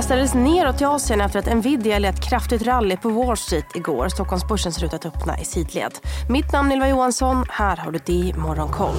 mästades neråt i Asien efter att Nvidia lät kraftigt rally på Wall Street igår. Stockholmsbörsen ser ut att öppna i sidled. Mitt namn är Ylva Johansson. Här har du det Morgonkoll.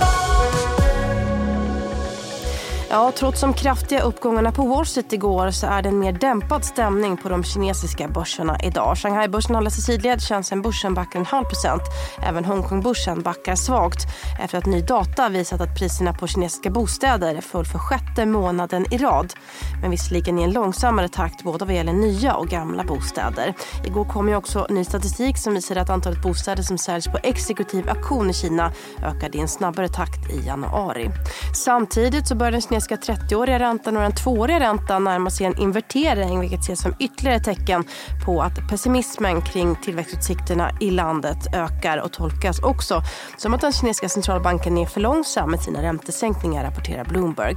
Ja, trots de kraftiga uppgångarna på Wall Street igår så är det en mer dämpad stämning på de kinesiska börserna idag. Shanghai-börsen håller sig sidled, Shenzhen-börsen backar en halv procent. Även Hongkong-börsen backar svagt efter att ny data visat att priserna på kinesiska bostäder föll för sjätte månaden i rad. Men visserligen i en långsammare takt både vad gäller nya och gamla bostäder. Igår kom ju också ny statistik som visar att antalet bostäder som säljs på exekutiv auktion i Kina ökade i en snabbare takt i januari. Samtidigt så började den kinesiska 30-åriga räntan och den 2-åriga räntan närmar sig en invertering vilket ses som ytterligare tecken på att pessimismen kring tillväxtutsikterna i landet ökar och tolkas också som att den kinesiska centralbanken är för långsam med sina räntesänkningar, rapporterar Bloomberg.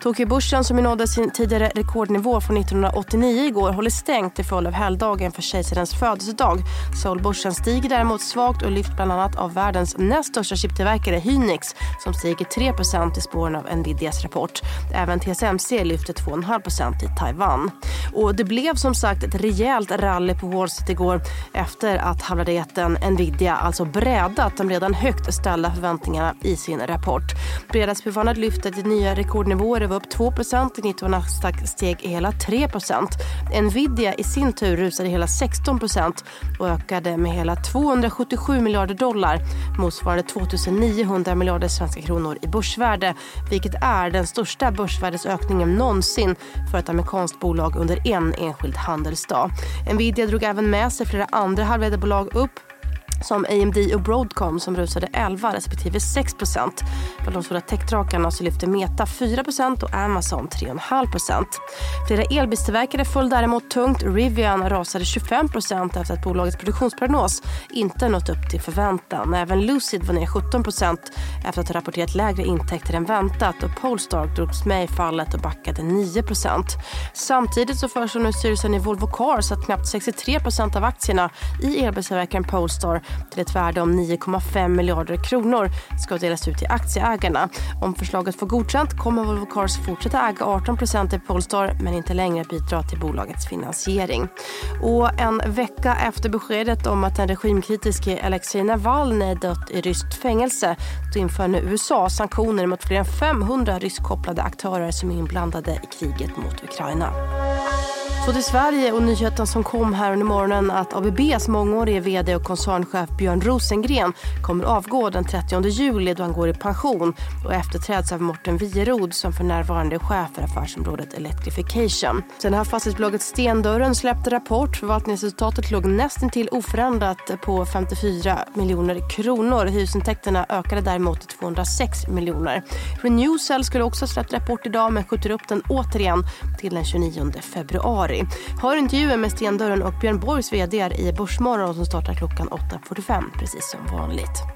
Tokyobörsen som nådde sin tidigare rekordnivå från 1989 igår håller stängt till följd av helgdagen för kejsarens födelsedag. Seoulbörsen stiger däremot svagt och lyft bland annat av världens näst största chiptillverkare Hynix som stiger 3% i spåren av Nvidias rapport. Även TSMC lyfte 2,5% i Taiwan. Och det blev som sagt ett rejält rally på Wall Street igår efter att halvradeten Nvidia alltså brädat de redan högt ställda förväntningarna i sin rapport. Fredagsbefallnet lyfte till nya rekordnivåer och var upp 2% i och Nasdaq steg hela 3% Nvidia i sin tur rusade hela 16% och ökade med hela 277 miljarder dollar motsvarande 2 900 miljarder svenska kronor i börsvärde vilket är den största börsvärdesökningen någonsin för ett amerikanskt bolag under en enskild handelsdag. Nvidia drog även med sig flera andra halvledarbolag upp som AMD och Broadcom som rusade 11 respektive 6 Bland de stora techdrakarna så lyfte Meta 4% och Amazon 3,5% Flera elbilstillverkare föll däremot tungt. Rivian rasade 25% efter att bolagets produktionsprognos inte nått upp till förväntan. Även Lucid var ner 17% efter att ha rapporterat lägre intäkter än väntat och Polestar drogs med i fallet och backade 9% Samtidigt så föreslår nu styrelsen i Volvo Cars att knappt 63% av aktierna i elbilstillverkaren Polestar till ett värde om 9,5 miljarder kronor ska delas ut till aktieägarna. Om förslaget får godkänt kommer Volvo Cars fortsätta äga 18% i Polestar men inte längre bidra till bolagets finansiering. Och en vecka efter beskedet om att den regimkritiske Alexej Navalny dött i ryskt fängelse då inför nu USA sanktioner mot fler än 500 ryskkopplade aktörer som är inblandade i kriget mot Ukraina. Så till Sverige och nyheten som kom här under morgonen att ABBs mångårige vd och koncernchef Björn Rosengren kommer avgå den 30 juli då han går i pension och efterträds av Morten Wierod som för närvarande är chef för affärsområdet Electrification. Sen har fastighetsbolaget Stendörren släppt rapport. Förvaltningsresultatet låg nästintill oförändrat på 54 miljoner kronor. Hyresintäkterna ökade däremot till 206 miljoner. Renewcell skulle också ha släppt rapport idag men skjuter upp den återigen till den 29 februari februari Hör intervjuer med Stendörren och Björn Borgs vd i Börsmorgon som startar klockan 8.45 precis som vanligt.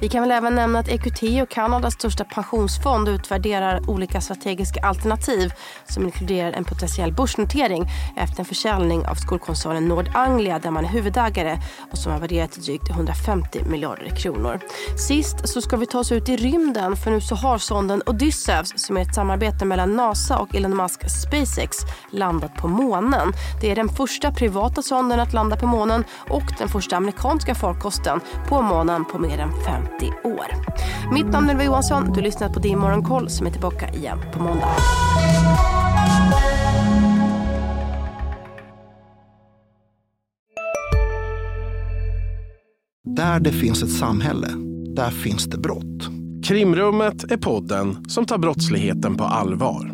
Vi kan väl även nämna att EQT och Kanadas största pensionsfond utvärderar olika strategiska alternativ som inkluderar en potentiell börsnotering efter en försäljning av skolkoncernen Nord Anglia där man är huvudägare och som har värderat till drygt 150 miljarder kronor. Sist så ska vi ta oss ut i rymden för nu så har sonden Odysseus som är ett samarbete mellan NASA och Elon Musk SpaceX landat på månen. Det är den första privata sonden att landa på månen och den första amerikanska farkosten på månen på mer än 50 år. Mitt namn är Ylva Johansson. Du lyssnar på Din Morgonkoll som är tillbaka igen på måndag. Där det finns ett samhälle, där finns det brott. Krimrummet är podden som tar brottsligheten på allvar.